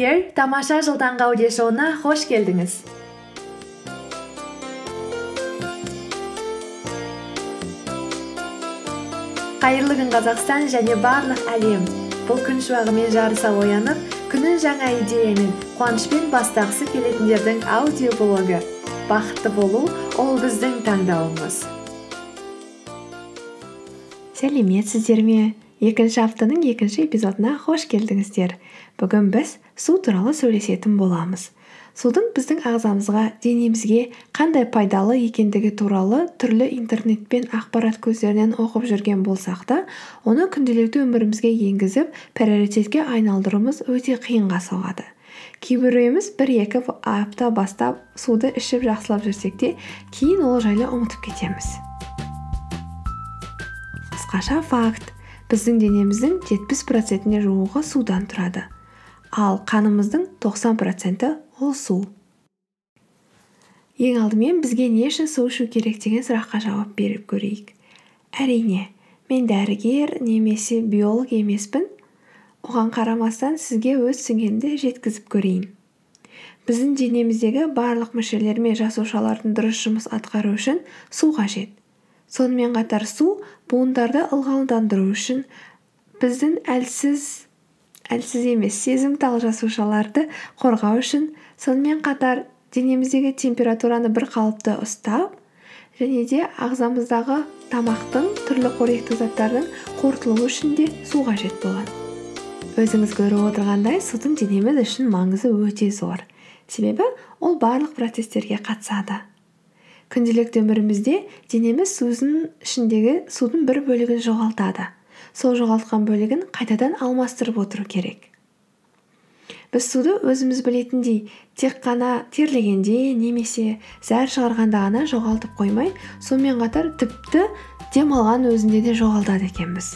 диер тамаша жыл таңғы аудиошоуына қош келдіңіз. Қайырлы күн қазақстан және барлық әлем. Бұл күн шуағымен жарыса оянып күнін жаңа идеямен қуанышпен бастағысы келетіндердің аудиоблогы бақытты болу ол біздің таңдауымыз. Сәлеметсіздер ме екінші аптаның екінші эпизодына қош келдіңіздер. Бүгін біз су туралы сөйлесетін боламыз. Судың біздің ағзамызға денемізге қандай пайдалы екендігі туралы түрлі интернет пен ақпарат көздерінен оқып жүрген болсақ та оны күнделікті өмірімізге енгізіп приоритетке айналдыруымыз өте қиынға соғады. Кейбіреуіміз бір екі апта бастап суды ішіп жақсылап жүрсек те кейін ол жайлы ұмытып кетеміз. Қысқаша факт. Біздің денеміздің жетпіс процентіне жуығы судан тұрады. Ал қанымыздың тоқсан проценті ол су. Ең алдымен бізге не үшін су ішу керек деген сұраққа жауап беріп көрейік. Әрине мен дәрігер немесе биолог емеспін. Оған қарамастан сізге өз түсінгенімді жеткізіп көрейін. Біздің денеміздегі барлық мүшелер мен жасушалардың дұрыс жұмыс атқару үшін су қажет. Сонымен қатар су буындарды ылғалдандыру үшін біздің әлсіз әлсіз емес сезімтал жасушаларды қорғау үшін сонымен қатар денеміздегі температураны бір қалыпты ұстап және де ағзамыздағы тамақтың түрлі қоректі заттардың қорытылуы үшін де су қажет болады өзіңіз көріп отырғандай судың денеміз үшін маңызы өте зор. Себебі ол барлық процесстерге қатысады. Күнделікті өмірімізде денеміз судың ішіндегі судың бір бөлігін жоғалтады. Сол жоғалтқан бөлігін қайтадан алмастырып отыру керек. Біз суды өзіміз білетіндей тек қана терлегенде немесе зәр шығарғанда ғана жоғалтып қоймай сонымен қатар тіпті демалған өзінде де жоғалтады екенбіз.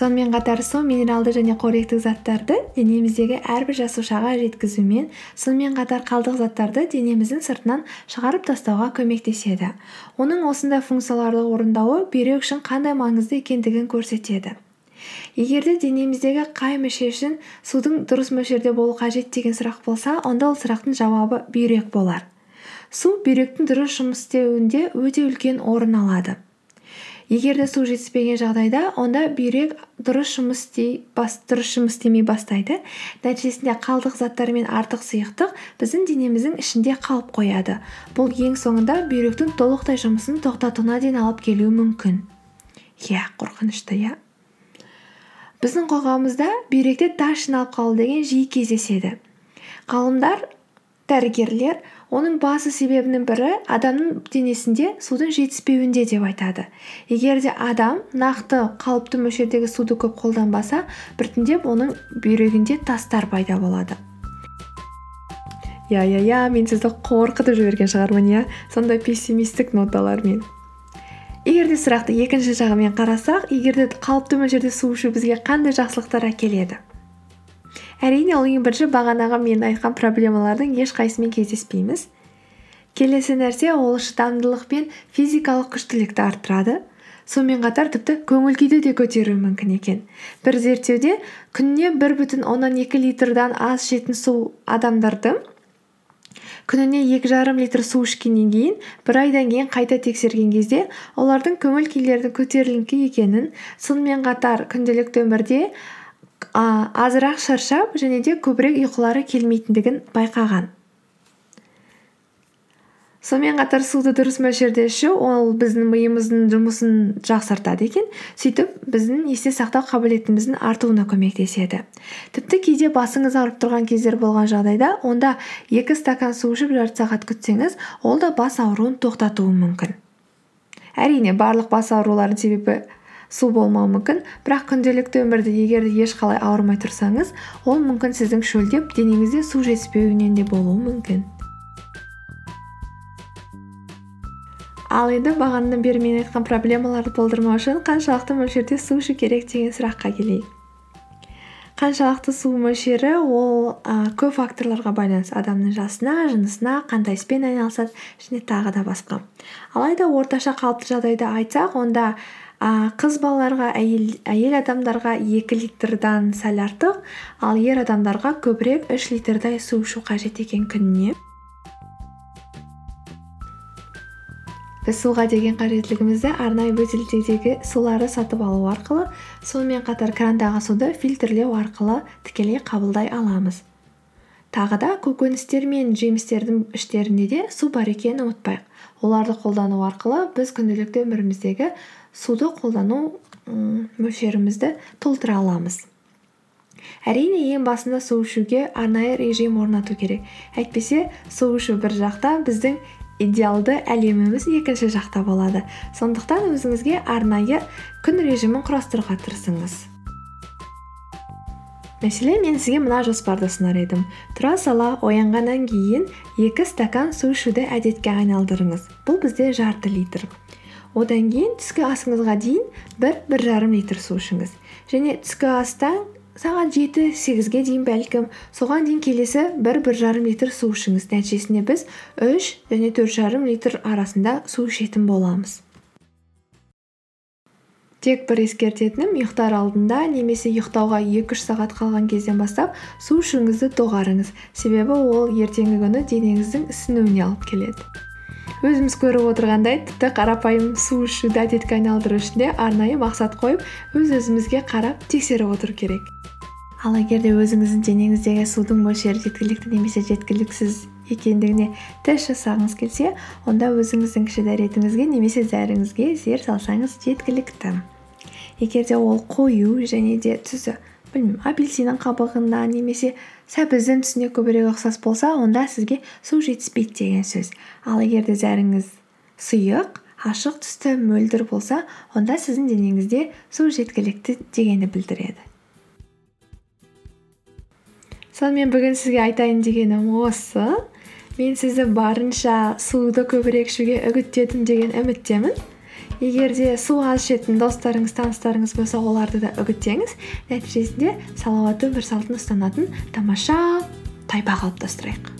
Сонымен қатар су минералды және қоректік заттарды денеміздегі әрбір жасушаға жеткізумен сонымен қатар қалдық заттарды денеміздің сыртынан шығарып тастауға көмектеседі. Оның осындай функцияларды орындауы бүйрек үшін қандай маңызды екендігін көрсетеді. Егер де денеміздегі қай мүше үшін судың дұрыс мөлшерде болу қажет деген сұрақ болса онда ол сұрақтың жауабы бүйрек болар. Су бүйректің дұрыс жұмыс істеуінде өте үлкен орын алады. Егер де су жетіспеген жағдайда онда бүйрек дұрыс жұмыс дұрыс жұмыс істемей бастайды. Нәтижесінде қалдық заттар мен артық сұйықтық біздің денеміздің ішінде қалып қояды. Бұл ең соңында бүйректің толықтай жұмысын тоқтатуына дейін алып келуі мүмкін. Иә қорқынышты иә. Біздің қоғамымызда бүйректе тас жиналып қалу деген жиі кездеседі. Ғалымдар дәрігерлер оның басты себебінің бірі адамның денесінде судың жетіспеуінде деп айтады. Егер де адам нақты қалыпты мөлшердегі суды көп қолданбаса біртіндеп оның бүйрегінде тастар пайда болады. Иә иә иә мен сізді қорқытып жіберген шығармын иә сондай пессимистік ноталармен. Егер де сұрақты екінші жағымен қарасақ егер де қалыпты мөлшерде су ішу бізге қандай жақсылықтар әкеледі? Әрине ол ең бірінші бағанағы мен айтқан проблемалардың ешқайсысымен кездеспейміз. Келесі нәрсе ол шыдамдылық пен физикалық күштілікті арттырады. Сонымен қатар тіпті көңіл күйді де көтеруі мүмкін екен. Бір зерттеуде күніне бір бүтін оннан екі литрдан аз ішетін су адамдарды күніне екі жарым литр су ішкеннен кейін бір айдан кейін қайта тексерген кезде олардың көңіл күйлерінің көтеріліңкі екенін сонымен қатар күнделікті өмірде азырақ шаршап және де көбірек ұйқылары келмейтіндігін байқаған. Сонымен қатар суды дұрыс мөлшерде ішу ол біздің миымыздың жұмысын жақсартады екен. Сөйтіп біздің есте сақтау қабілетіміздің артуына көмектеседі. Тіпті кейде басыңыз ауырып тұрған кездер болған жағдайда онда екі стакан су ішіп жарты сағат күтсеңіз ол да бас ауруын тоқтатуы мүмкін. Әрине барлық бас аурулардың себебі су болмауы мүмкін. Бірақ күнделікті өмірде егер де ешқалай ауырмай тұрсаңыз ол мүмкін сіздің шөлдеп денеңізде су жетіспеуінен де болуы мүмкін. Ал енді бағанадан бері мен айтқан проблемаларды болдырмау үшін қаншалықты мөлшерде су ішу керек деген сұраққа келейік. Қаншалықты су мөлшері ол ә, көп факторларға байланысты. Адамның жасына жынысына қандай іспен айналысады және тағы да басқа. Алайда орташа қалыпты жағдайды айтсақ онда ә, қыз балаларға әйел, әйел адамдарға екі литрдан сәл артық ал ер адамдарға көбірек үш литрдай су ішу қажет екен күніне. Біз суға деген қажеттілігімізді арнайы бөтелкедегі суларды сатып алу арқылы сонымен қатар крандағы суды фильтрлеу арқылы тікелей қабылдай аламыз. Тағы да көкөністер мен жемістердің іштерінде де су бар екенін ұмытпайық. Оларды қолдану арқылы біз күнделікті өміріміздегі суды қолдану мөлшерімізді толтыра аламыз. Әрине ең басында су ішуге арнайы режим орнату керек. Әйтпесе су ішу бір жақта біздің идеалды әлеміміз екінші жақта болады. Сондықтан өзіңізге арнайы күн режимін құрастыруға тырысыңыз. Мәселен мен сізге мына жоспарды ұсынар едім. Тұра сала оянғаннан кейін екі стакан су ішуді әдетке айналдырыңыз. Бұл бізде жарты литр. Одан кейін түскі асыңызға дейін бір бір жарым литр су ішіңіз. Және түскі астан сағат жеті сегізге дейін бәлкім. Соған дейін келесі бір бір жарым литр су ішіңіз. Нәтижесінде біз үш және төрт жарым литр арасында су ішетін боламыз. Тек бір ескертетінім ұйықтар алдында немесе ұйықтауға екі үш сағат қалған кезден бастап су ішуіңізді доғарыңыз. Себебі ол ертеңгі күні денеңіздің ісінуіне алып келеді. Өзіміз көріп отырғандай тіпті қарапайым су ішуді әдетке айналдыру үшін де арнайы мақсат қойып өз өзімізге қарап тексеріп отыру керек. Ал егер де өзіңіздің денеңіздегі судың мөлшері жеткілікті немесе жеткіліксіз екендігіне тест жасағыңыз келсе онда өзіңіздің кіші дәретіңізге немесе зәріңізге зер салсаңыз жеткілікті. Егер де ол қою және де түсі білмеймін апельсиннің қабығына немесе сәбіздің түсіне көбірек ұқсас болса онда сізге су жетіспейді деген сөз. Ал егер де зәріңіз сұйық ашық түсті мөлдір болса онда сіздің денеңізде су жеткілікті дегенді білдіреді. Сонымен бүгін сізге айтайын дегенім осы. Мен сізді барынша суды көбірек ішуге үгіттедім деген үміттемін. Егер де су аз ішетін достарыңыз таныстарыңыз болса оларды да үгіттеңіз. Нәтижесінде салауатты өмір салтын ұстанатын тамаша тайпа қалыптастырайық.